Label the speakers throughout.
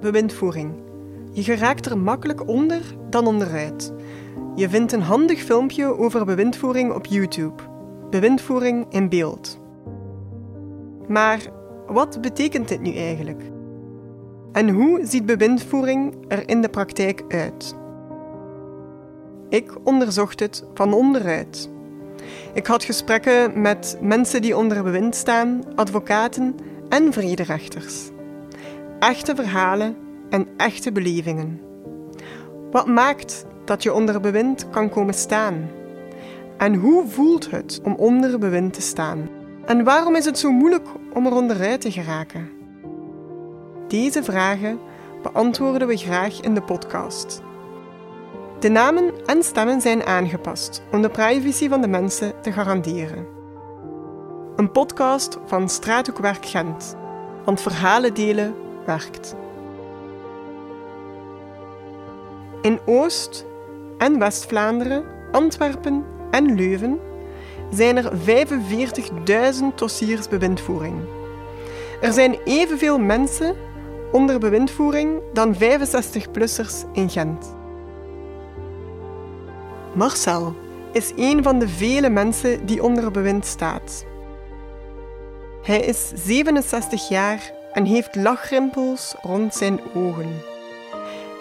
Speaker 1: Bewindvoering. Je geraakt er makkelijk onder dan onderuit. Je vindt een handig filmpje over bewindvoering op YouTube. Bewindvoering in beeld. Maar wat betekent dit nu eigenlijk? En hoe ziet bewindvoering er in de praktijk uit? Ik onderzocht het van onderuit. Ik had gesprekken met mensen die onder bewind staan, advocaten en vrederechters. Echte verhalen en echte belevingen. Wat maakt dat je onder bewind kan komen staan? En hoe voelt het om onder bewind te staan? En waarom is het zo moeilijk om er onderuit te geraken? Deze vragen beantwoorden we graag in de podcast. De namen en stemmen zijn aangepast om de privacy van de mensen te garanderen. Een podcast van Straathoekwerk Gent, want verhalen delen werkt. In Oost- en West-Vlaanderen, Antwerpen en Leuven zijn er 45.000 dossiers bewindvoering. Er zijn evenveel mensen onder bewindvoering dan 65-plussers in Gent. Marcel is een van de vele mensen die onder bewind staat. Hij is 67 jaar en heeft lachrimpels rond zijn ogen.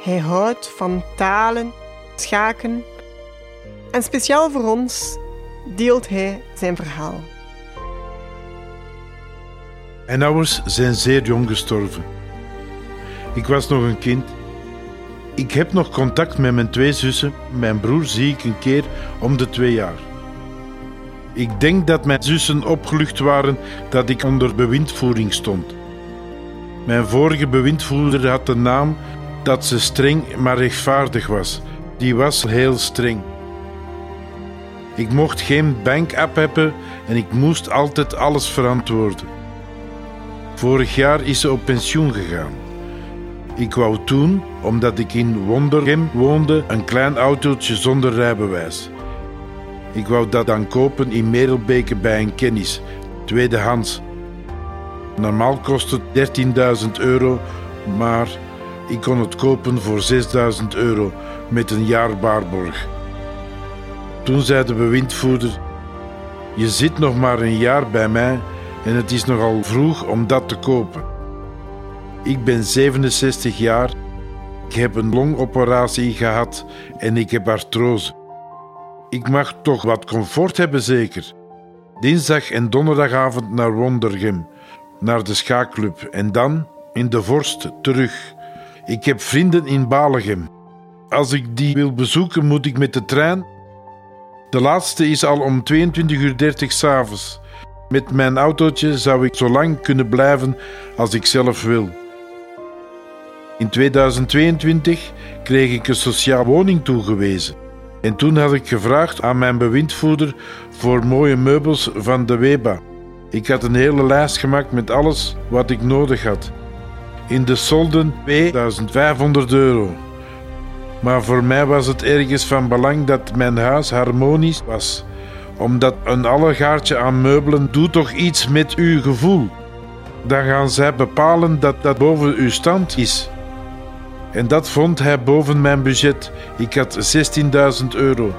Speaker 1: Hij houdt van talen, schaken en speciaal voor ons deelt hij zijn verhaal.
Speaker 2: Mijn ouders zijn zeer jong gestorven. Ik was nog een kind. Ik heb nog contact met mijn twee zussen. Mijn broer zie ik een keer om de twee jaar. Ik denk dat mijn zussen opgelucht waren dat ik onder bewindvoering stond. Mijn vorige bewindvoerder had de naam dat ze streng maar rechtvaardig was. Die was heel streng. Ik mocht geen bank-app hebben en ik moest altijd alles verantwoorden. Vorig jaar is ze op pensioen gegaan. Ik wou toen, omdat ik in Wondergem woonde, een klein autootje zonder rijbewijs. Ik wou dat dan kopen in Merelbeke bij een kennis, tweedehands. Normaal kost het 13.000 euro, maar ik kon het kopen voor 6.000 euro met een jaar waarborg. Toen zei de bewindvoerder: Je zit nog maar een jaar bij mij en het is nogal vroeg om dat te kopen. Ik ben 67 jaar, ik heb een longoperatie gehad en ik heb artrose. Ik mag toch wat comfort hebben, zeker. Dinsdag en donderdagavond naar Wondergem, naar de schaakclub en dan in de Vorst terug. Ik heb vrienden in Balegem. Als ik die wil bezoeken, moet ik met de trein. De laatste is al om 22.30 uur s'avonds. Met mijn autootje zou ik zo lang kunnen blijven als ik zelf wil. In 2022 kreeg ik een sociaal woning toegewezen. En toen had ik gevraagd aan mijn bewindvoerder voor mooie meubels van de Weba. Ik had een hele lijst gemaakt met alles wat ik nodig had. In de solden 2500 euro. Maar voor mij was het ergens van belang dat mijn huis harmonisch was. Omdat een allegaartje aan meubelen doet toch iets met uw gevoel. Dan gaan zij bepalen dat dat boven uw stand is. En dat vond hij boven mijn budget. Ik had 16.000 euro.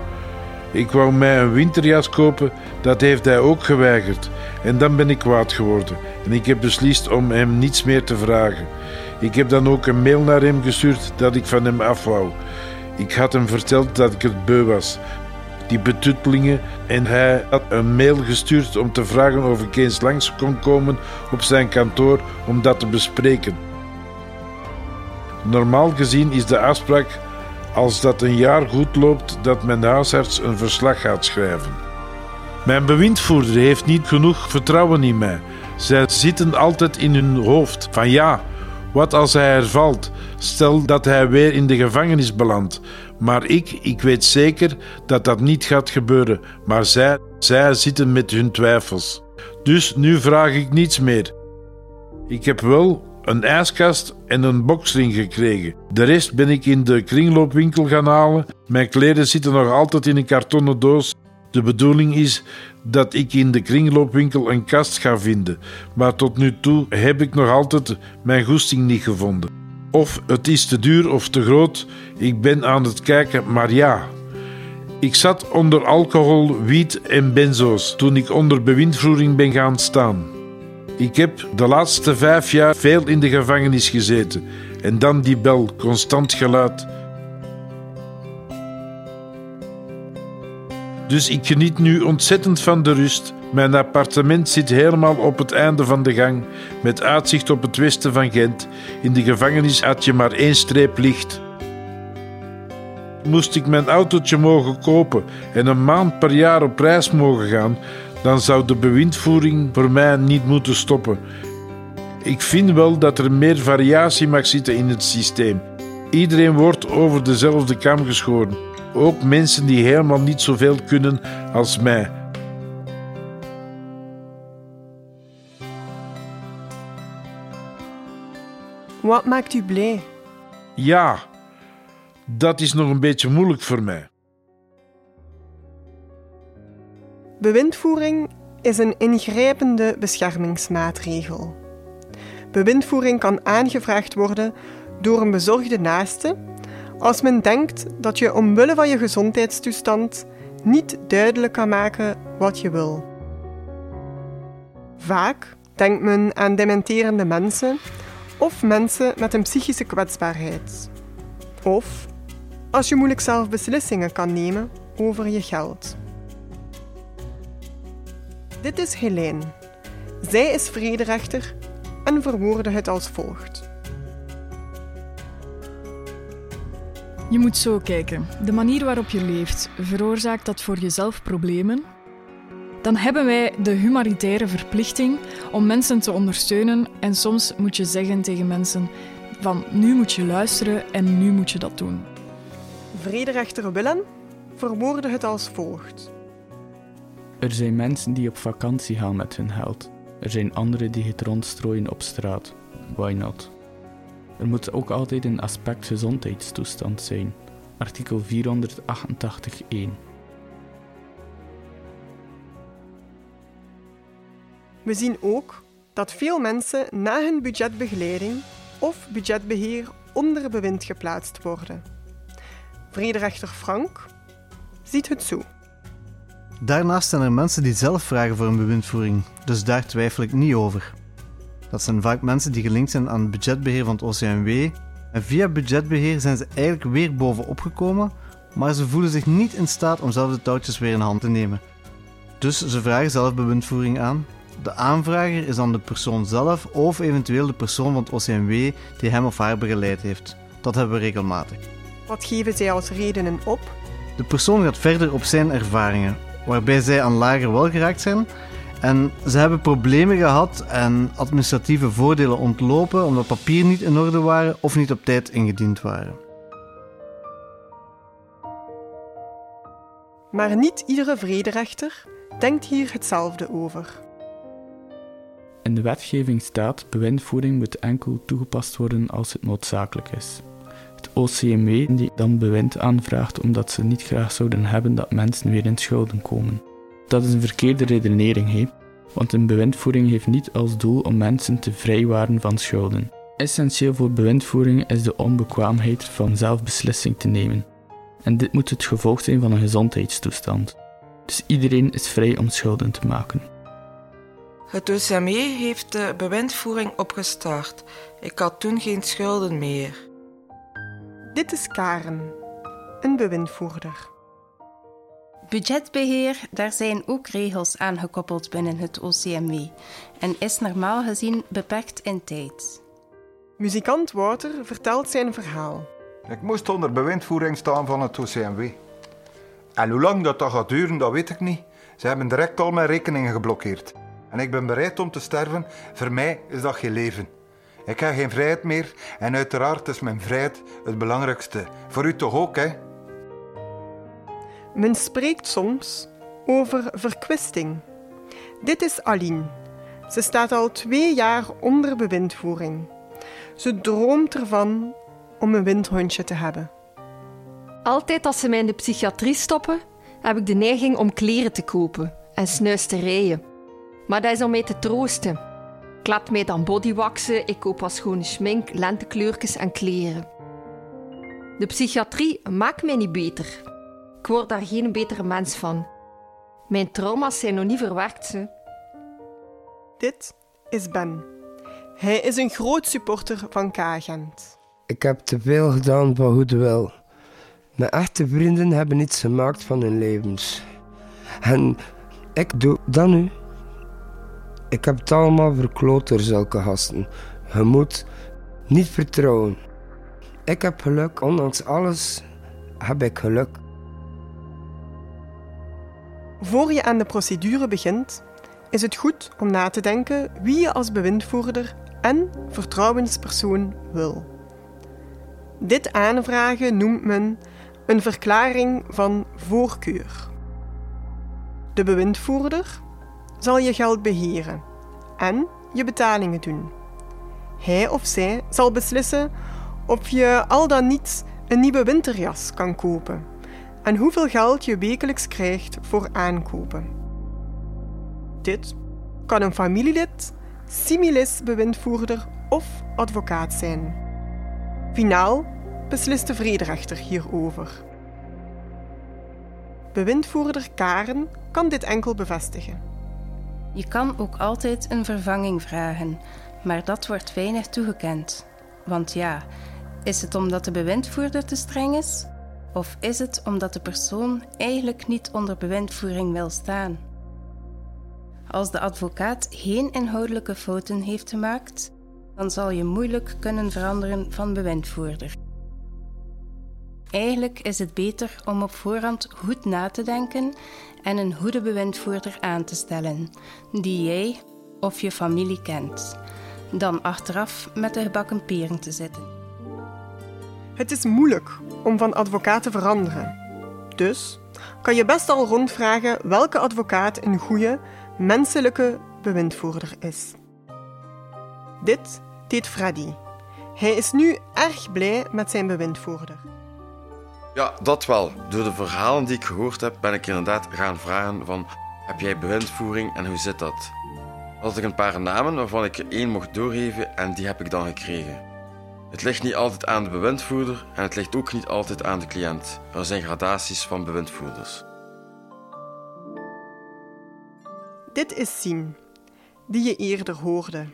Speaker 2: Ik wou mij een winterjas kopen, dat heeft hij ook geweigerd. En dan ben ik kwaad geworden. En ik heb beslist om hem niets meer te vragen. Ik heb dan ook een mail naar hem gestuurd dat ik van hem af wou. Ik had hem verteld dat ik het beu was. Die betuttelingen. En hij had een mail gestuurd om te vragen of ik eens langs kon komen op zijn kantoor om dat te bespreken. Normaal gezien is de afspraak als dat een jaar goed loopt dat mijn huisarts een verslag gaat schrijven. Mijn bewindvoerder heeft niet genoeg vertrouwen in mij. Zij zitten altijd in hun hoofd van ja, wat als hij hervalt? Stel dat hij weer in de gevangenis belandt. Maar ik, ik weet zeker dat dat niet gaat gebeuren. Maar zij, zij zitten met hun twijfels. Dus nu vraag ik niets meer. Ik heb wel een ijskast en een boksring gekregen. De rest ben ik in de kringloopwinkel gaan halen. Mijn kleren zitten nog altijd in een kartonnen doos. De bedoeling is dat ik in de kringloopwinkel een kast ga vinden, maar tot nu toe heb ik nog altijd mijn goesting niet gevonden. Of het is te duur of te groot, ik ben aan het kijken, maar ja. Ik zat onder alcohol, wiet en benzo's toen ik onder bewindvoering ben gaan staan. Ik heb de laatste vijf jaar veel in de gevangenis gezeten. En dan die bel, constant geluid. Dus ik geniet nu ontzettend van de rust. Mijn appartement zit helemaal op het einde van de gang, met uitzicht op het westen van Gent. In de gevangenis had je maar één streep licht. Moest ik mijn autootje mogen kopen en een maand per jaar op reis mogen gaan, dan zou de bewindvoering voor mij niet moeten stoppen. Ik vind wel dat er meer variatie mag zitten in het systeem. Iedereen wordt over dezelfde kam geschoren. Ook mensen die helemaal niet zoveel kunnen als mij.
Speaker 1: Wat maakt u blij?
Speaker 2: Ja, dat is nog een beetje moeilijk voor mij.
Speaker 1: Bewindvoering is een ingrijpende beschermingsmaatregel. Bewindvoering kan aangevraagd worden door een bezorgde naaste als men denkt dat je omwille van je gezondheidstoestand niet duidelijk kan maken wat je wil. Vaak denkt men aan dementerende mensen of mensen met een psychische kwetsbaarheid. Of als je moeilijk zelf beslissingen kan nemen over je geld. Dit is Helene. Zij is vrederechter en verwoordde het als volgt.
Speaker 3: Je moet zo kijken. De manier waarop je leeft, veroorzaakt dat voor jezelf problemen? Dan hebben wij de humanitaire verplichting om mensen te ondersteunen en soms moet je zeggen tegen mensen van nu moet je luisteren en nu moet je dat doen.
Speaker 1: Vrederechter Willem verwoordde het als volgt.
Speaker 4: Er zijn mensen die op vakantie gaan met hun geld. Er zijn anderen die het rondstrooien op straat. Why not? Er moet ook altijd een aspect gezondheidstoestand zijn. Artikel 488.1.
Speaker 1: We zien ook dat veel mensen na hun budgetbegeleiding of budgetbeheer onder bewind geplaatst worden. Vrederechter Frank ziet het zo.
Speaker 5: Daarnaast zijn er mensen die zelf vragen voor een bewindvoering, dus daar twijfel ik niet over. Dat zijn vaak mensen die gelinkt zijn aan het budgetbeheer van het OCMW. En via budgetbeheer zijn ze eigenlijk weer bovenop gekomen, maar ze voelen zich niet in staat om zelf de touwtjes weer in hand te nemen. Dus ze vragen zelf bewindvoering aan. De aanvrager is dan de persoon zelf of eventueel de persoon van het OCMW die hem of haar begeleid heeft. Dat hebben we regelmatig.
Speaker 1: Wat geven zij als redenen op?
Speaker 5: De persoon gaat verder op zijn ervaringen, waarbij zij aan lager wel geraakt zijn. En ze hebben problemen gehad en administratieve voordelen ontlopen omdat papieren niet in orde waren of niet op tijd ingediend waren.
Speaker 1: Maar niet iedere vrederechter denkt hier hetzelfde over.
Speaker 4: In de wetgeving staat: bewindvoering moet enkel toegepast worden als het noodzakelijk is. OCMW die dan bewind aanvraagt omdat ze niet graag zouden hebben dat mensen weer in schulden komen. Dat is een verkeerde redenering, he? want een bewindvoering heeft niet als doel om mensen te vrijwaren van schulden. Essentieel voor bewindvoering is de onbekwaamheid van zelfbeslissing te nemen. En dit moet het gevolg zijn van een gezondheidstoestand. Dus iedereen is vrij om schulden te maken.
Speaker 6: Het OCME heeft de bewindvoering opgestart. Ik had toen geen schulden meer.
Speaker 1: Dit is Karen, een bewindvoerder.
Speaker 7: Budgetbeheer, daar zijn ook regels aan gekoppeld binnen het OCMW en is normaal gezien beperkt in tijd.
Speaker 1: Muzikant Wouter vertelt zijn verhaal.
Speaker 8: Ik moest onder bewindvoering staan van het OCMW. En hoe lang dat, dat gaat duren, dat weet ik niet. Ze hebben direct al mijn rekeningen geblokkeerd. En ik ben bereid om te sterven. Voor mij is dat geen leven. Ik heb geen vrijheid meer en uiteraard is mijn vrijheid het belangrijkste. Voor u toch ook, hè?
Speaker 1: Men spreekt soms over verkwisting. Dit is Aline. Ze staat al twee jaar onder bewindvoering. Ze droomt ervan om een windhondje te hebben.
Speaker 9: Altijd als ze mij in de psychiatrie stoppen, heb ik de neiging om kleren te kopen en snuisterijen. Maar dat is om mij te troosten. Ik laat mij dan bodywaxen, ik koop wat schone schmink, lentekleurtjes en kleren. De psychiatrie maakt mij niet beter. Ik word daar geen betere mens van. Mijn trauma's zijn nog niet verwerkt. Ze.
Speaker 1: Dit is Ben. Hij is een groot supporter van K-agent.
Speaker 10: Ik heb te veel gedaan van goede wil. Mijn echte vrienden hebben iets gemaakt van hun levens. En ik doe dat nu. Ik heb het allemaal verkloot door zulke gasten. Je moet niet vertrouwen. Ik heb geluk, ondanks alles heb ik geluk.
Speaker 1: Voor je aan de procedure begint, is het goed om na te denken wie je als bewindvoerder en vertrouwenspersoon wil. Dit aanvragen noemt men een verklaring van voorkeur. De bewindvoerder zal je geld beheren en je betalingen doen. Hij of zij zal beslissen of je al dan niet een nieuwe winterjas kan kopen en hoeveel geld je wekelijks krijgt voor aankopen. Dit kan een familielid, similis-bewindvoerder of advocaat zijn. Finaal beslist de vrederechter hierover. Bewindvoerder Karen kan dit enkel bevestigen.
Speaker 7: Je kan ook altijd een vervanging vragen, maar dat wordt weinig toegekend. Want ja, is het omdat de bewindvoerder te streng is? Of is het omdat de persoon eigenlijk niet onder bewindvoering wil staan? Als de advocaat geen inhoudelijke fouten heeft gemaakt, dan zal je moeilijk kunnen veranderen van bewindvoerder. Eigenlijk is het beter om op voorhand goed na te denken en een goede bewindvoerder aan te stellen, die jij of je familie kent, dan achteraf met de gebakken peren te zitten.
Speaker 1: Het is moeilijk om van advocaat te veranderen. Dus kan je best al rondvragen welke advocaat een goede, menselijke bewindvoerder is. Dit deed Freddy. Hij is nu erg blij met zijn bewindvoerder.
Speaker 11: Ja, dat wel. Door de verhalen die ik gehoord heb, ben ik inderdaad gaan vragen van... Heb jij bewindvoering en hoe zit dat? Had ik een paar namen waarvan ik er één mocht doorgeven en die heb ik dan gekregen. Het ligt niet altijd aan de bewindvoerder en het ligt ook niet altijd aan de cliënt. Er zijn gradaties van bewindvoerders.
Speaker 1: Dit is Sien, die je eerder hoorde.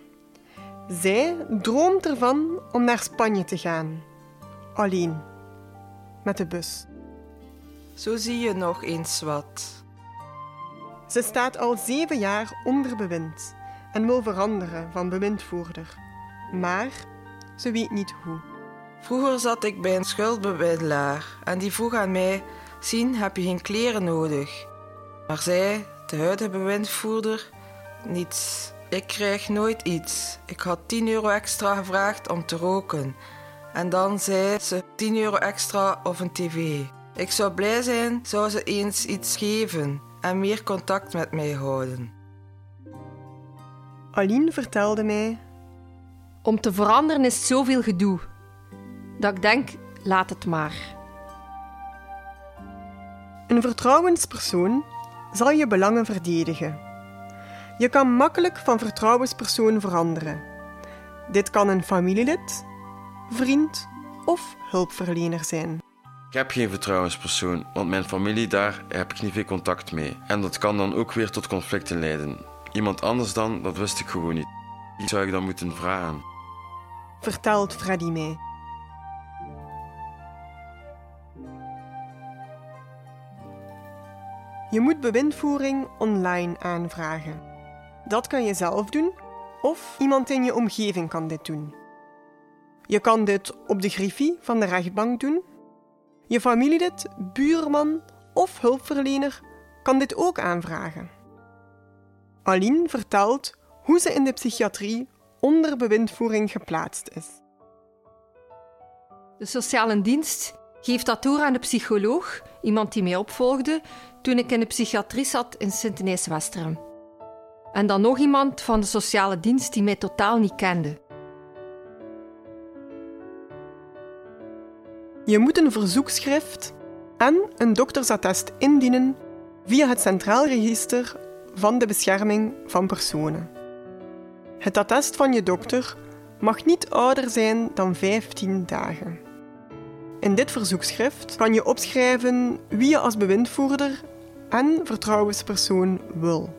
Speaker 1: Zij droomt ervan om naar Spanje te gaan. Alleen. Met de bus.
Speaker 6: Zo zie je nog eens wat.
Speaker 1: Ze staat al zeven jaar onder bewind en wil veranderen van bewindvoerder. Maar ze weet niet hoe.
Speaker 6: Vroeger zat ik bij een schuldbemiddelaar en die vroeg aan mij: Zien, heb je geen kleren nodig? Maar zij, de huidige bewindvoerder, niets. Ik krijg nooit iets. Ik had 10 euro extra gevraagd om te roken. En dan zei ze 10 euro extra of een tv. Ik zou blij zijn, zou ze eens iets geven en meer contact met mij houden.
Speaker 1: Aline vertelde mij
Speaker 9: Om te veranderen is zoveel gedoe. Dat ik denk, laat het maar.
Speaker 1: Een vertrouwenspersoon zal je belangen verdedigen. Je kan makkelijk van vertrouwenspersoon veranderen. Dit kan een familielid, vriend of hulpverlener zijn.
Speaker 11: Ik heb geen vertrouwenspersoon, want mijn familie daar heb ik niet veel contact mee. En dat kan dan ook weer tot conflicten leiden. Iemand anders dan, dat wist ik gewoon niet. Wie zou ik dan moeten vragen?
Speaker 1: Vertelt Freddy mij. Je moet bewindvoering online aanvragen. Dat kan je zelf doen of iemand in je omgeving kan dit doen. Je kan dit op de griffie van de rechtbank doen. Je familielid, buurman of hulpverlener kan dit ook aanvragen. Aline vertelt hoe ze in de psychiatrie onder bewindvoering geplaatst is.
Speaker 9: De sociale dienst geeft dat door aan de psycholoog, iemand die mij opvolgde, toen ik in de psychiatrie zat in Sint-Inés-Westerem. En dan nog iemand van de sociale dienst die mij totaal niet kende.
Speaker 1: Je moet een verzoekschrift en een doktersattest indienen via het Centraal Register van de Bescherming van Personen. Het attest van je dokter mag niet ouder zijn dan 15 dagen. In dit verzoekschrift kan je opschrijven wie je als bewindvoerder en vertrouwenspersoon wil.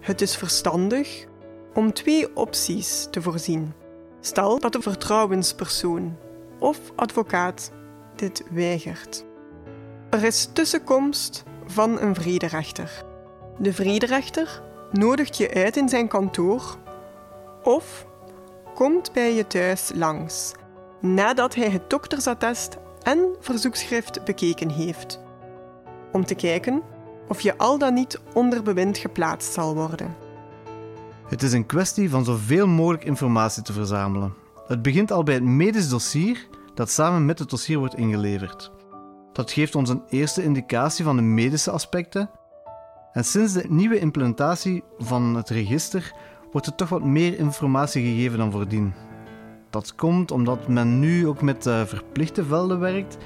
Speaker 1: Het is verstandig om twee opties te voorzien. Stel dat de vertrouwenspersoon of advocaat dit weigert. Er is tussenkomst van een vrederechter. De vrederechter nodigt je uit in zijn kantoor of komt bij je thuis langs nadat hij het doktersattest en verzoekschrift bekeken heeft, om te kijken of je al dan niet onder bewind geplaatst zal worden.
Speaker 5: Het is een kwestie van zoveel mogelijk informatie te verzamelen. Het begint al bij het medisch dossier dat samen met het dossier wordt ingeleverd. Dat geeft ons een eerste indicatie van de medische aspecten. En sinds de nieuwe implementatie van het register wordt er toch wat meer informatie gegeven dan voordien. Dat komt omdat men nu ook met uh, verplichte velden werkt.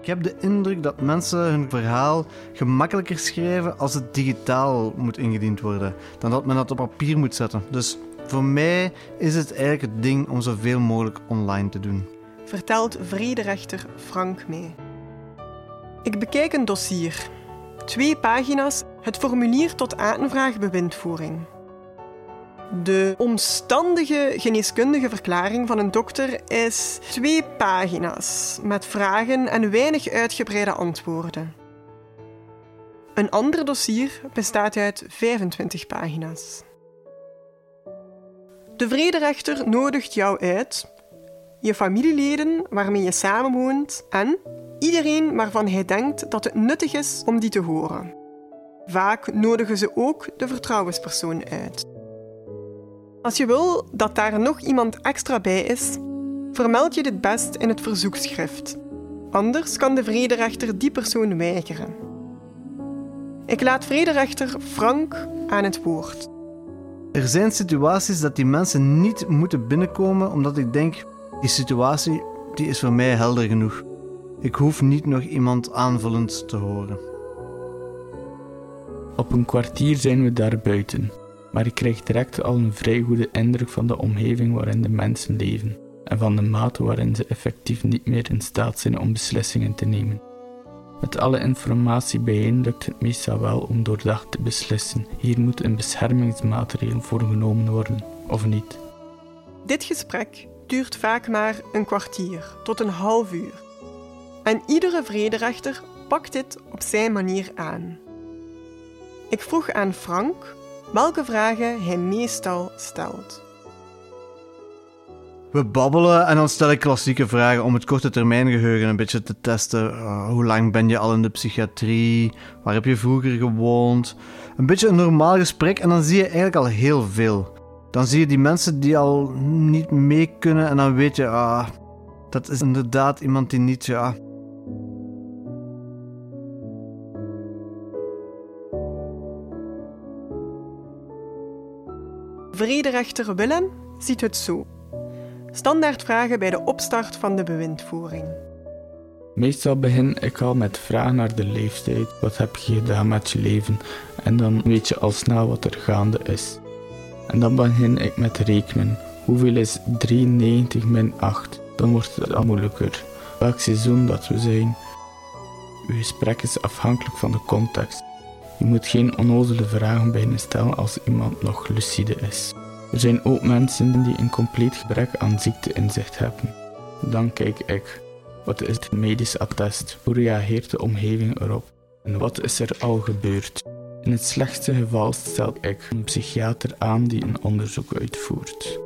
Speaker 5: Ik heb de indruk dat mensen hun verhaal gemakkelijker schrijven als het digitaal moet ingediend worden, dan dat men dat op papier moet zetten. Dus voor mij is het eigenlijk het ding om zoveel mogelijk online te doen.
Speaker 1: Vertelt vrederechter Frank mee. Ik bekijk een dossier. Twee pagina's, het formulier tot aanvraag bewindvoering. De omstandige geneeskundige verklaring van een dokter is twee pagina's met vragen en weinig uitgebreide antwoorden. Een ander dossier bestaat uit 25 pagina's. De vrederechter nodigt jou uit, je familieleden waarmee je samenwoont en iedereen waarvan hij denkt dat het nuttig is om die te horen. Vaak nodigen ze ook de vertrouwenspersoon uit. Als je wil dat daar nog iemand extra bij is, vermeld je dit best in het verzoekschrift. Anders kan de vrederechter die persoon weigeren. Ik laat vrederechter Frank aan het woord.
Speaker 5: Er zijn situaties dat die mensen niet moeten binnenkomen omdat ik denk, die situatie die is voor mij helder genoeg. Ik hoef niet nog iemand aanvullend te horen.
Speaker 4: Op een kwartier zijn we daar buiten maar ik krijg direct al een vrij goede indruk van de omgeving waarin de mensen leven en van de mate waarin ze effectief niet meer in staat zijn om beslissingen te nemen. Met alle informatie bijeen lukt het meestal wel om doordacht te beslissen. Hier moet een beschermingsmaatregel voor genomen worden, of niet.
Speaker 1: Dit gesprek duurt vaak maar een kwartier tot een half uur. En iedere vrederechter pakt dit op zijn manier aan. Ik vroeg aan Frank welke vragen hij meestal stelt.
Speaker 5: We babbelen en dan stel ik klassieke vragen om het korte termijn geheugen een beetje te testen. Uh, hoe lang ben je al in de psychiatrie? Waar heb je vroeger gewoond? Een beetje een normaal gesprek en dan zie je eigenlijk al heel veel. Dan zie je die mensen die al niet mee kunnen en dan weet je, ah, dat is inderdaad iemand die niet, ja,
Speaker 1: Vrederechter Willem ziet het zo. Standaardvragen bij de opstart van de bewindvoering.
Speaker 4: Meestal begin ik al met vragen naar de leeftijd. Wat heb je gedaan met je leven? En dan weet je al snel wat er gaande is. En dan begin ik met rekenen. Hoeveel is 93 min 8? Dan wordt het al moeilijker. Welk seizoen dat we zijn. Uw gesprek is afhankelijk van de context. Je moet geen onnozele vragen bijna stellen als iemand nog lucide is. Er zijn ook mensen die een compleet gebrek aan ziekteinzicht hebben. Dan kijk ik, wat is het medisch attest? Hoe reageert de omgeving erop? En wat is er al gebeurd? In het slechtste geval stel ik een psychiater aan die een onderzoek uitvoert.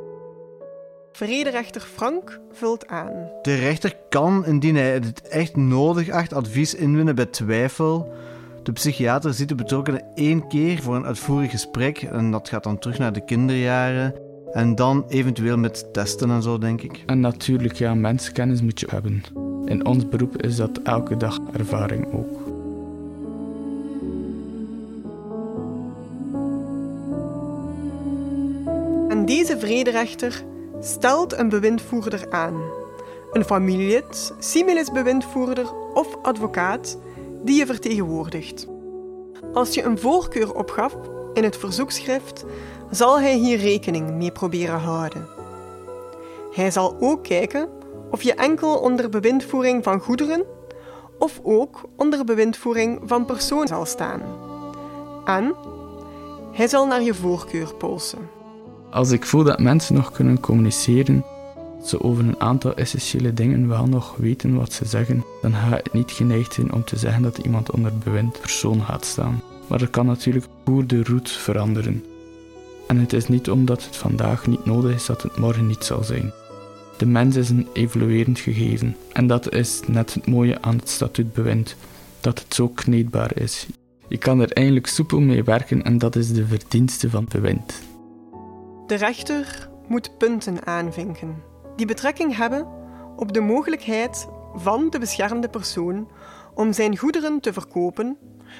Speaker 1: Vrederechter Frank vult aan.
Speaker 5: De rechter kan, indien hij het echt nodig acht, advies inwinnen bij twijfel de psychiater ziet de betrokkenen één keer voor een uitvoerig gesprek en dat gaat dan terug naar de kinderjaren. En dan eventueel met testen en zo, denk ik.
Speaker 4: En natuurlijk, ja, menskennis moet je hebben. In ons beroep is dat elke dag ervaring ook.
Speaker 1: En deze vrederechter stelt een bewindvoerder aan. Een familielid, similis bewindvoerder of advocaat die je vertegenwoordigt. Als je een voorkeur opgaf, in het verzoekschrift zal hij hier rekening mee proberen houden. Hij zal ook kijken of je enkel onder bewindvoering van goederen of ook onder bewindvoering van persoon zal staan. En hij zal naar je voorkeur polsen.
Speaker 4: Als ik voel dat mensen nog kunnen communiceren, ze over een aantal essentiële dingen wel nog weten wat ze zeggen, dan ga ik niet geneigd zijn om te zeggen dat iemand onder bewind persoon gaat staan. Maar er kan natuurlijk hoe de route veranderen. En het is niet omdat het vandaag niet nodig is dat het morgen niet zal zijn. De mens is een evoluerend gegeven en dat is net het mooie aan het statuutbewind, dat het zo kneedbaar is. Je kan er eigenlijk soepel mee werken en dat is de verdienste van bewind.
Speaker 1: De rechter moet punten aanvinken die betrekking hebben op de mogelijkheid van de beschermde persoon om zijn goederen te verkopen,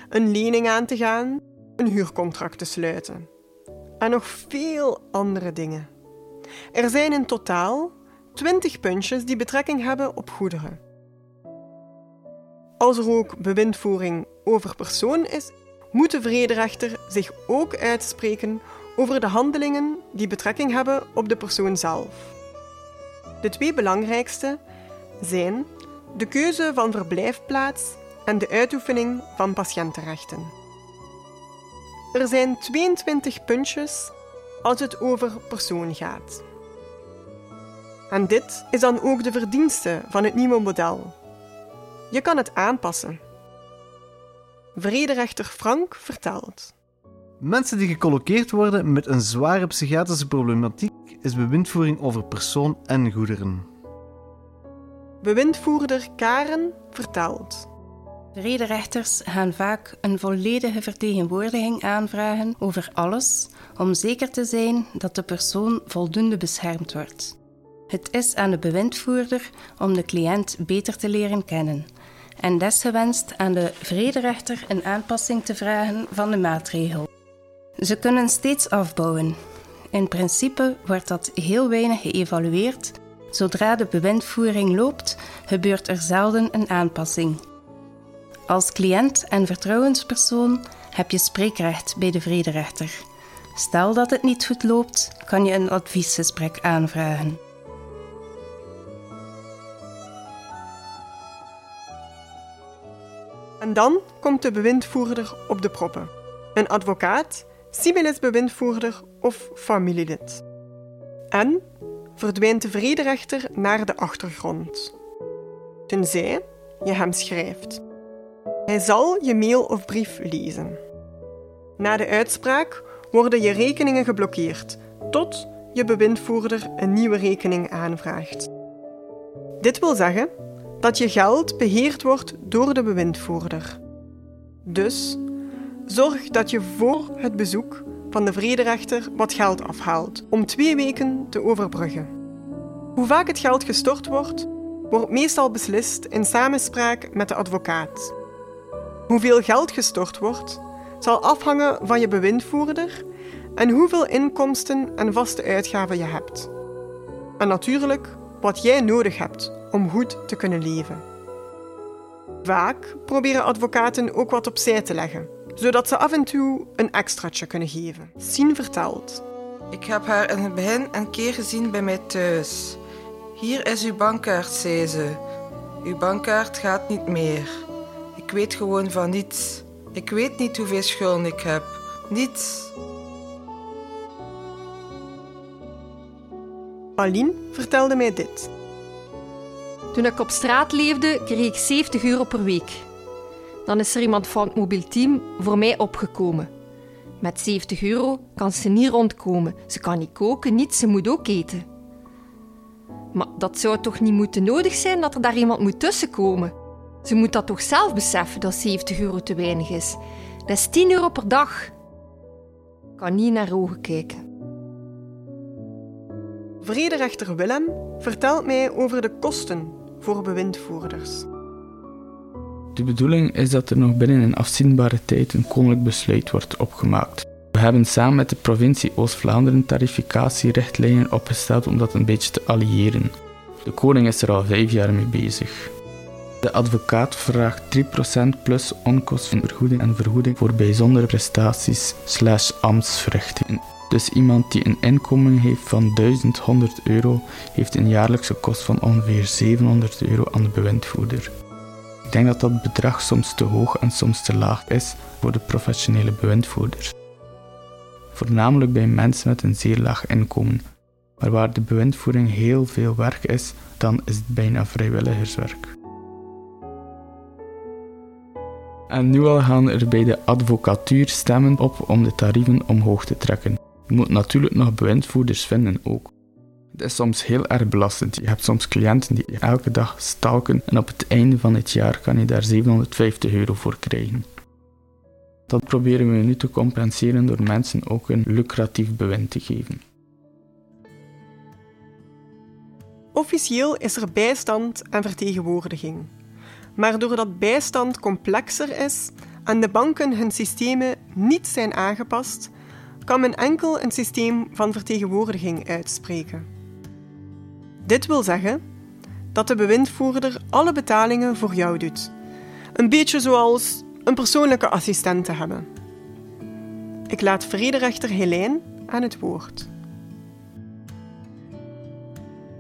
Speaker 1: een lening aan te gaan, een huurcontract te sluiten. En nog veel andere dingen. Er zijn in totaal 20 puntjes die betrekking hebben op goederen. Als er ook bewindvoering over persoon is, moet de vrederechter zich ook uitspreken over de handelingen die betrekking hebben op de persoon zelf. De twee belangrijkste zijn de keuze van verblijfplaats en de uitoefening van patiëntenrechten. Er zijn 22 puntjes als het over persoon gaat. En dit is dan ook de verdienste van het nieuwe model. Je kan het aanpassen. Vrederechter Frank vertelt.
Speaker 5: Mensen die gecolloqueerd worden met een zware psychiatrische problematiek is bewindvoering over persoon en goederen.
Speaker 1: Bewindvoerder Karen vertelt.
Speaker 7: Vrederechters gaan vaak een volledige vertegenwoordiging aanvragen over alles om zeker te zijn dat de persoon voldoende beschermd wordt. Het is aan de bewindvoerder om de cliënt beter te leren kennen en desgewenst aan de vrederechter een aanpassing te vragen van de maatregel. Ze kunnen steeds afbouwen. In principe wordt dat heel weinig geëvalueerd. Zodra de bewindvoering loopt, gebeurt er zelden een aanpassing. Als cliënt en vertrouwenspersoon heb je spreekrecht bij de vrederechter. Stel dat het niet goed loopt, kan je een adviesgesprek aanvragen.
Speaker 1: En dan komt de bewindvoerder op de proppen. Een advocaat civilisbewindvoerder of familielid. En verdwijnt de vrederechter naar de achtergrond. Tenzij je hem schrijft. Hij zal je mail of brief lezen. Na de uitspraak worden je rekeningen geblokkeerd tot je bewindvoerder een nieuwe rekening aanvraagt. Dit wil zeggen dat je geld beheerd wordt door de bewindvoerder. Dus Zorg dat je voor het bezoek van de vrederechter wat geld afhaalt om twee weken te overbruggen. Hoe vaak het geld gestort wordt, wordt meestal beslist in samenspraak met de advocaat. Hoeveel geld gestort wordt, zal afhangen van je bewindvoerder en hoeveel inkomsten en vaste uitgaven je hebt. En natuurlijk wat jij nodig hebt om goed te kunnen leven. Vaak proberen advocaten ook wat opzij te leggen zodat ze af en toe een extraatje kunnen geven. Sien vertelt.
Speaker 6: Ik heb haar in het begin een keer gezien bij mij thuis. Hier is uw bankkaart, zei ze. Uw bankkaart gaat niet meer. Ik weet gewoon van niets. Ik weet niet hoeveel schulden ik heb. Niets.
Speaker 1: Aline vertelde mij dit.
Speaker 9: Toen ik op straat leefde, kreeg ik 70 euro per week. Dan is er iemand van het mobiel team voor mij opgekomen. Met 70 euro kan ze niet rondkomen. Ze kan niet koken, niet, ze moet ook eten. Maar dat zou toch niet moeten nodig zijn dat er daar iemand moet tussenkomen? Ze moet dat toch zelf beseffen dat 70 euro te weinig is. Dat is 10 euro per dag. Kan niet naar ogen kijken.
Speaker 1: Vrederechter Willem vertelt mij over de kosten voor bewindvoerders.
Speaker 4: De bedoeling is dat er nog binnen een afzienbare tijd een koninklijk besluit wordt opgemaakt. We hebben samen met de provincie Oost-Vlaanderen tarificatierichtlijnen opgesteld om dat een beetje te alliëren. De koning is er al vijf jaar mee bezig. De advocaat vraagt 3% plus onkostenvergoeding en vergoeding voor bijzondere prestaties slash ambtsverrichtingen. Dus iemand die een inkomen heeft van 1100 euro, heeft een jaarlijkse kost van ongeveer 700 euro aan de bewindvoerder. Ik denk dat dat bedrag soms te hoog en soms te laag is voor de professionele bewindvoerders. Voornamelijk bij mensen met een zeer laag inkomen. Maar waar de bewindvoering heel veel werk is, dan is het bijna vrijwilligerswerk. En nu al gaan er bij de advocatuur stemmen op om de tarieven omhoog te trekken. Je moet natuurlijk nog bewindvoerders vinden ook. Het is soms heel erg belastend. Je hebt soms cliënten die elke dag stalken en op het einde van het jaar kan je daar 750 euro voor krijgen. Dat proberen we nu te compenseren door mensen ook een lucratief bewind te geven.
Speaker 1: Officieel is er bijstand en vertegenwoordiging. Maar doordat bijstand complexer is en de banken hun systemen niet zijn aangepast, kan men enkel een systeem van vertegenwoordiging uitspreken. Dit wil zeggen dat de bewindvoerder alle betalingen voor jou doet. Een beetje zoals een persoonlijke assistent te hebben. Ik laat vrederechter Helijn aan het woord.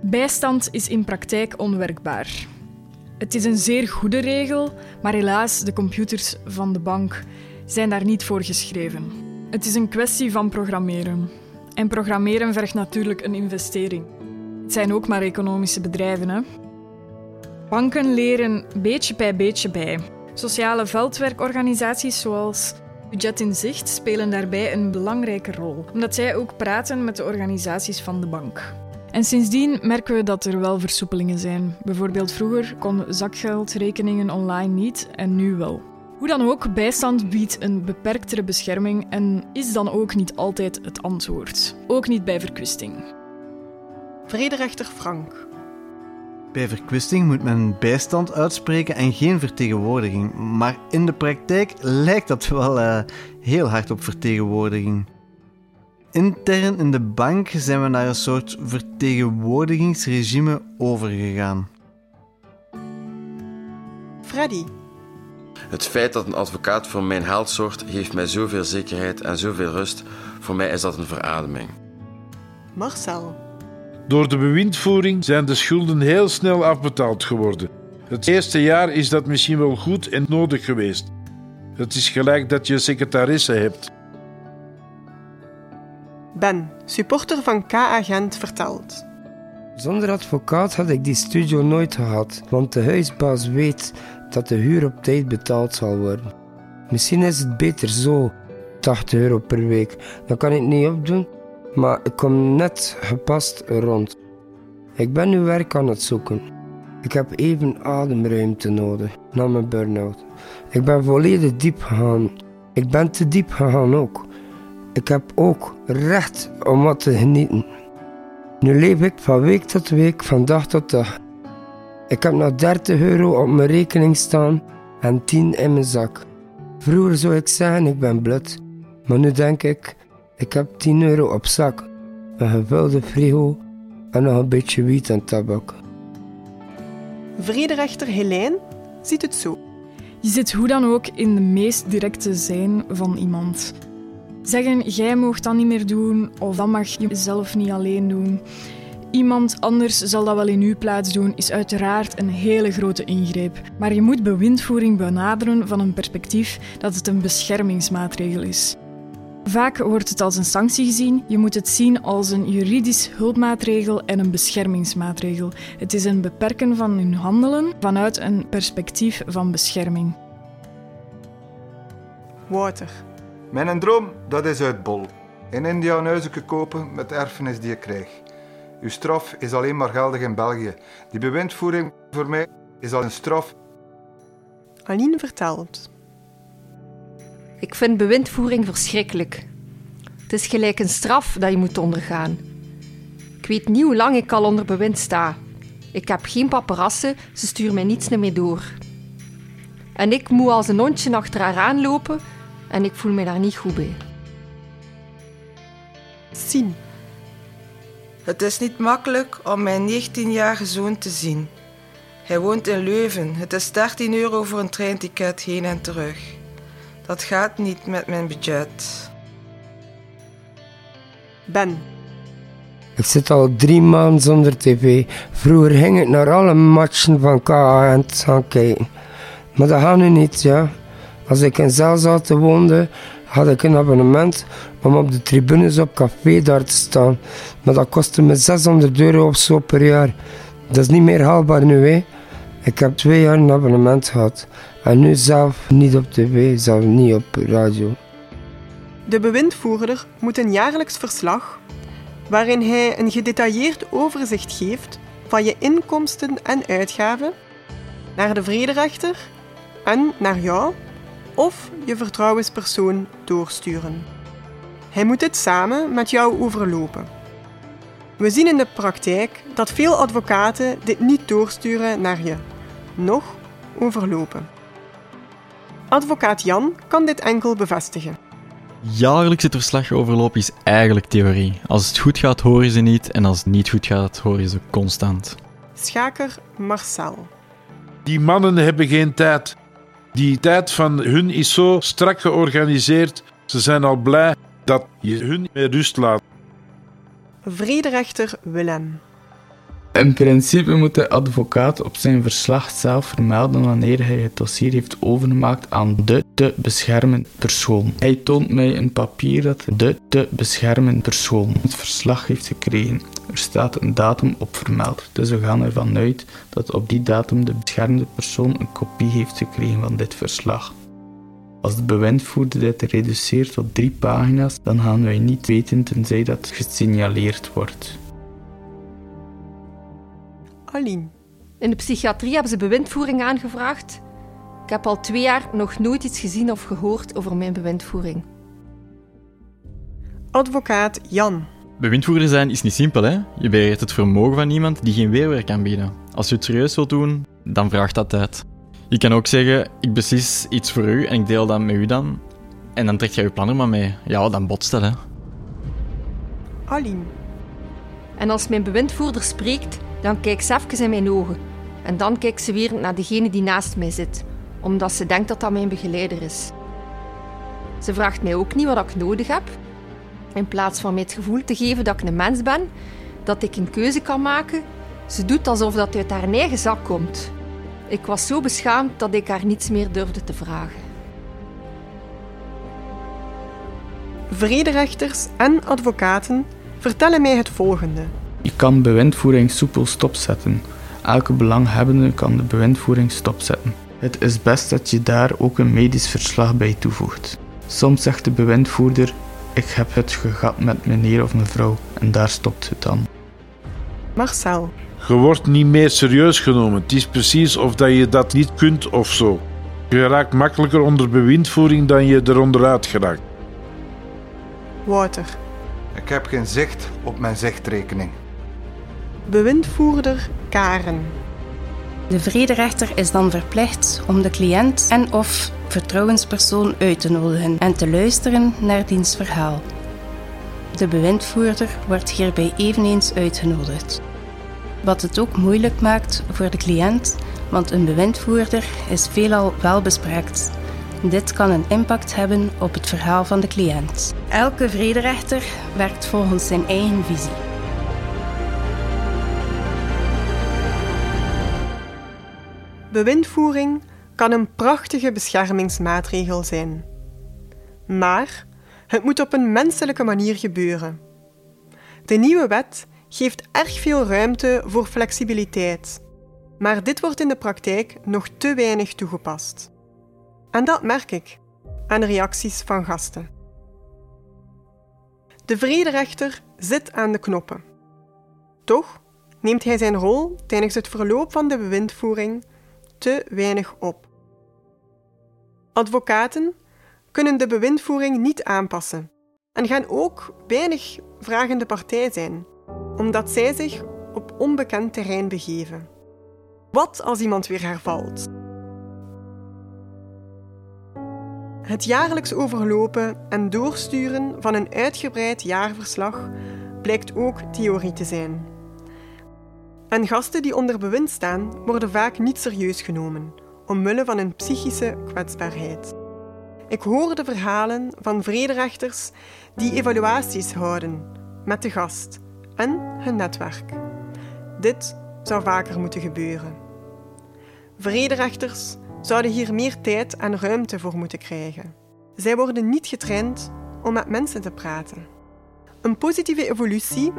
Speaker 3: Bijstand is in praktijk onwerkbaar. Het is een zeer goede regel, maar helaas, de computers van de bank zijn daar niet voor geschreven. Het is een kwestie van programmeren. En programmeren vergt natuurlijk een investering. Het zijn ook maar economische bedrijven. Hè? Banken leren beetje bij beetje bij. Sociale veldwerkorganisaties zoals Budget in Zicht spelen daarbij een belangrijke rol, omdat zij ook praten met de organisaties van de bank. En sindsdien merken we dat er wel versoepelingen zijn. Bijvoorbeeld vroeger kon zakgeldrekeningen online niet en nu wel. Hoe dan ook, bijstand biedt een beperktere bescherming en is dan ook niet altijd het antwoord. Ook niet bij verkwisting.
Speaker 1: Vrederechter Frank.
Speaker 5: Bij verkwisting moet men bijstand uitspreken en geen vertegenwoordiging. Maar in de praktijk lijkt dat wel uh, heel hard op vertegenwoordiging. Intern in de bank zijn we naar een soort vertegenwoordigingsregime overgegaan.
Speaker 1: Freddy.
Speaker 11: Het feit dat een advocaat voor mijn held zorgt, geeft mij zoveel zekerheid en zoveel rust. Voor mij is dat een verademing.
Speaker 1: Marcel.
Speaker 2: Door de bewindvoering zijn de schulden heel snel afbetaald geworden. Het eerste jaar is dat misschien wel goed en nodig geweest. Het is gelijk dat je secretaresse hebt.
Speaker 1: Ben, supporter van K-agent, vertelt.
Speaker 10: Zonder advocaat had ik die studio nooit gehad, want de huisbaas weet dat de huur op tijd betaald zal worden. Misschien is het beter zo, 80 euro per week. Dan kan ik het niet opdoen, maar ik kom net gepast rond. Ik ben nu werk aan het zoeken. Ik heb even ademruimte nodig na mijn burn-out. Ik ben volledig diep gegaan. Ik ben te diep gegaan ook. Ik heb ook recht om wat te genieten. Nu leef ik van week tot week, van dag tot dag. Ik heb nog 30 euro op mijn rekening staan en 10 in mijn zak. Vroeger zou ik zeggen ik ben blut, maar nu denk ik, ik heb 10 euro op zak, een gevulde frigo en nog een beetje wiet en tabak.
Speaker 1: Vrederechter Helijn ziet het zo.
Speaker 3: Je zit hoe dan ook in de meest directe zijn van iemand. Zeggen, jij mag dat niet meer doen, of dat mag je zelf niet alleen doen. Iemand anders zal dat wel in uw plaats doen, is uiteraard een hele grote ingreep. Maar je moet bewindvoering benaderen van een perspectief dat het een beschermingsmaatregel is. Vaak wordt het als een sanctie gezien. Je moet het zien als een juridisch hulpmaatregel en een beschermingsmaatregel. Het is een beperken van hun handelen vanuit een perspectief van bescherming.
Speaker 1: Water.
Speaker 8: Mijn droom, dat is uit Bol. In India een kopen met de erfenis die ik krijg. Uw straf is alleen maar geldig in België. Die bewindvoering voor mij is al een straf.
Speaker 1: Aline vertelt.
Speaker 9: Ik vind bewindvoering verschrikkelijk. Het is gelijk een straf dat je moet ondergaan. Ik weet niet hoe lang ik al onder bewind sta. Ik heb geen paparassen, ze sturen mij niets meer door. En ik moet als een hondje achter haar aanlopen en ik voel me daar niet goed bij.
Speaker 1: Zien.
Speaker 6: Het is niet makkelijk om mijn 19-jarige zoon te zien. Hij woont in Leuven. Het is 13 euro voor een treinticket heen en terug. Dat gaat niet met mijn budget.
Speaker 1: Ben.
Speaker 10: Ik zit al drie maanden zonder tv. Vroeger ging ik naar alle matchen van KA gaan kijken. Maar dat gaat nu niet, ja. Als ik in Zelzaten woonde, had ik een abonnement om op de tribunes op café daar te staan. Maar dat kostte me 600 euro of zo per jaar. Dat is niet meer haalbaar nu, hè. Ik heb twee jaar een abonnement gehad. En nu zelf niet op tv, zelf niet op radio.
Speaker 1: De bewindvoerder moet een jaarlijks verslag, waarin hij een gedetailleerd overzicht geeft van je inkomsten en uitgaven, naar de vrederechter en naar jou of je vertrouwenspersoon doorsturen. Hij moet dit samen met jou overlopen. We zien in de praktijk dat veel advocaten dit niet doorsturen naar je, nog overlopen. Advocaat Jan kan dit enkel bevestigen.
Speaker 12: Jaarlijks het verslag overlopen is eigenlijk theorie. Als het goed gaat, horen ze niet en als het niet goed gaat, horen ze constant.
Speaker 1: Schaker Marcel.
Speaker 2: Die mannen hebben geen tijd. Die tijd van hun is zo strak georganiseerd. Ze zijn al blij dat je hun met rust laat.
Speaker 1: Vrederechter Willem.
Speaker 4: In principe moet de advocaat op zijn verslag zelf vermelden wanneer hij het dossier heeft overgemaakt aan de te beschermen persoon. Hij toont mij een papier dat de te beschermen persoon het verslag heeft gekregen. Er staat een datum op vermeld, dus we gaan ervan uit dat op die datum de beschermde persoon een kopie heeft gekregen van dit verslag. Als de bewindvoerder dit reduceert tot drie pagina's, dan gaan wij niet weten tenzij dat gesignaleerd wordt.
Speaker 1: Aline.
Speaker 9: In de psychiatrie hebben ze bewindvoering aangevraagd. Ik heb al twee jaar nog nooit iets gezien of gehoord over mijn bewindvoering.
Speaker 1: Advocaat Jan.
Speaker 12: Bewindvoerder zijn is niet simpel, hè? Je beheert het vermogen van iemand die geen weerwerk kan bieden. Als je het serieus wilt doen, dan vraagt dat tijd. Je kan ook zeggen, ik beslis iets voor u en ik deel dat met u dan. En dan trek je je plan er maar mee. Ja, dan botst dat, hè.
Speaker 9: En als mijn bewindvoerder spreekt, dan kijkt ze even in mijn ogen. En dan kijkt ze weer naar degene die naast mij zit, omdat ze denkt dat dat mijn begeleider is. Ze vraagt mij ook niet wat ik nodig heb. In plaats van mij het gevoel te geven dat ik een mens ben, dat ik een keuze kan maken, ze doet alsof dat uit haar eigen zak komt. Ik was zo beschaamd dat ik haar niets meer durfde te vragen.
Speaker 1: Vrederechters en advocaten vertellen mij het volgende.
Speaker 4: Je kan bewindvoering soepel stopzetten. Elke belanghebbende kan de bewindvoering stopzetten. Het is best dat je daar ook een medisch verslag bij toevoegt. Soms zegt de bewindvoerder: Ik heb het gehad met meneer of mevrouw, en daar stopt het dan.
Speaker 1: Marcel.
Speaker 2: Je wordt niet meer serieus genomen. Het is precies of dat je dat niet kunt of zo. Je raakt makkelijker onder bewindvoering dan je er onderuit geraakt.
Speaker 1: Wouter.
Speaker 8: Ik heb geen zicht op mijn zichtrekening.
Speaker 1: Bewindvoerder Karen.
Speaker 7: De vrederechter is dan verplicht om de cliënt en of vertrouwenspersoon uit te nodigen en te luisteren naar diens verhaal. De bewindvoerder wordt hierbij eveneens uitgenodigd. Wat het ook moeilijk maakt voor de cliënt, want een bewindvoerder is veelal welbespraakt. Dit kan een impact hebben op het verhaal van de cliënt. Elke vrederechter werkt volgens zijn eigen visie.
Speaker 1: Bewindvoering kan een prachtige beschermingsmaatregel zijn. Maar het moet op een menselijke manier gebeuren. De nieuwe wet geeft erg veel ruimte voor flexibiliteit, maar dit wordt in de praktijk nog te weinig toegepast. En dat merk ik aan reacties van gasten. De vrederechter zit aan de knoppen. Toch neemt hij zijn rol tijdens het verloop van de bewindvoering te weinig op. Advocaten kunnen de bewindvoering niet aanpassen en gaan ook weinig vragende partij zijn, omdat zij zich op onbekend terrein begeven. Wat als iemand weer hervalt? Het jaarlijks overlopen en doorsturen van een uitgebreid jaarverslag blijkt ook theorie te zijn. En gasten die onder bewind staan, worden vaak niet serieus genomen, omwille van hun psychische kwetsbaarheid. Ik hoor de verhalen van vrederechters die evaluaties houden met de gast en hun netwerk. Dit zou vaker moeten gebeuren. Vrederechters zouden hier meer tijd en ruimte voor moeten krijgen. Zij worden niet getraind om met mensen te praten. Een positieve evolutie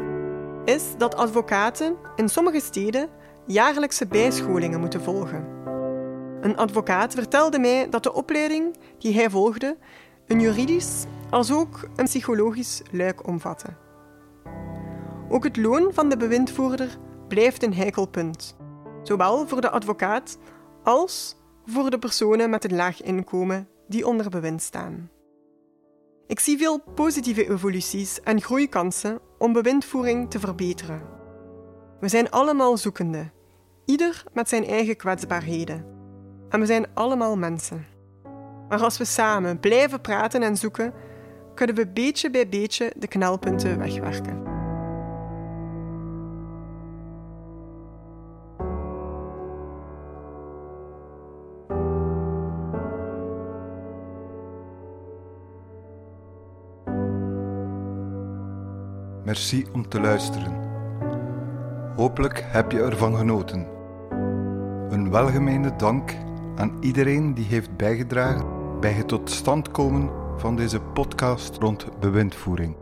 Speaker 1: is dat advocaten in sommige steden jaarlijkse bijscholingen moeten volgen. Een advocaat vertelde mij dat de opleiding die hij volgde een juridisch als ook een psychologisch luik omvatte. Ook het loon van de bewindvoerder blijft een heikel punt, zowel voor de advocaat als voor de personen met een laag inkomen die onder bewind staan. Ik zie veel positieve evoluties en groeikansen om bewindvoering te verbeteren. We zijn allemaal zoekende, ieder met zijn eigen kwetsbaarheden. En we zijn allemaal mensen. Maar als we samen blijven praten en zoeken, kunnen we beetje bij beetje de knelpunten wegwerken.
Speaker 8: Merci om te luisteren. Hopelijk heb je ervan genoten. Een welgemeende dank aan iedereen die heeft bijgedragen bij het tot stand komen van deze podcast rond bewindvoering.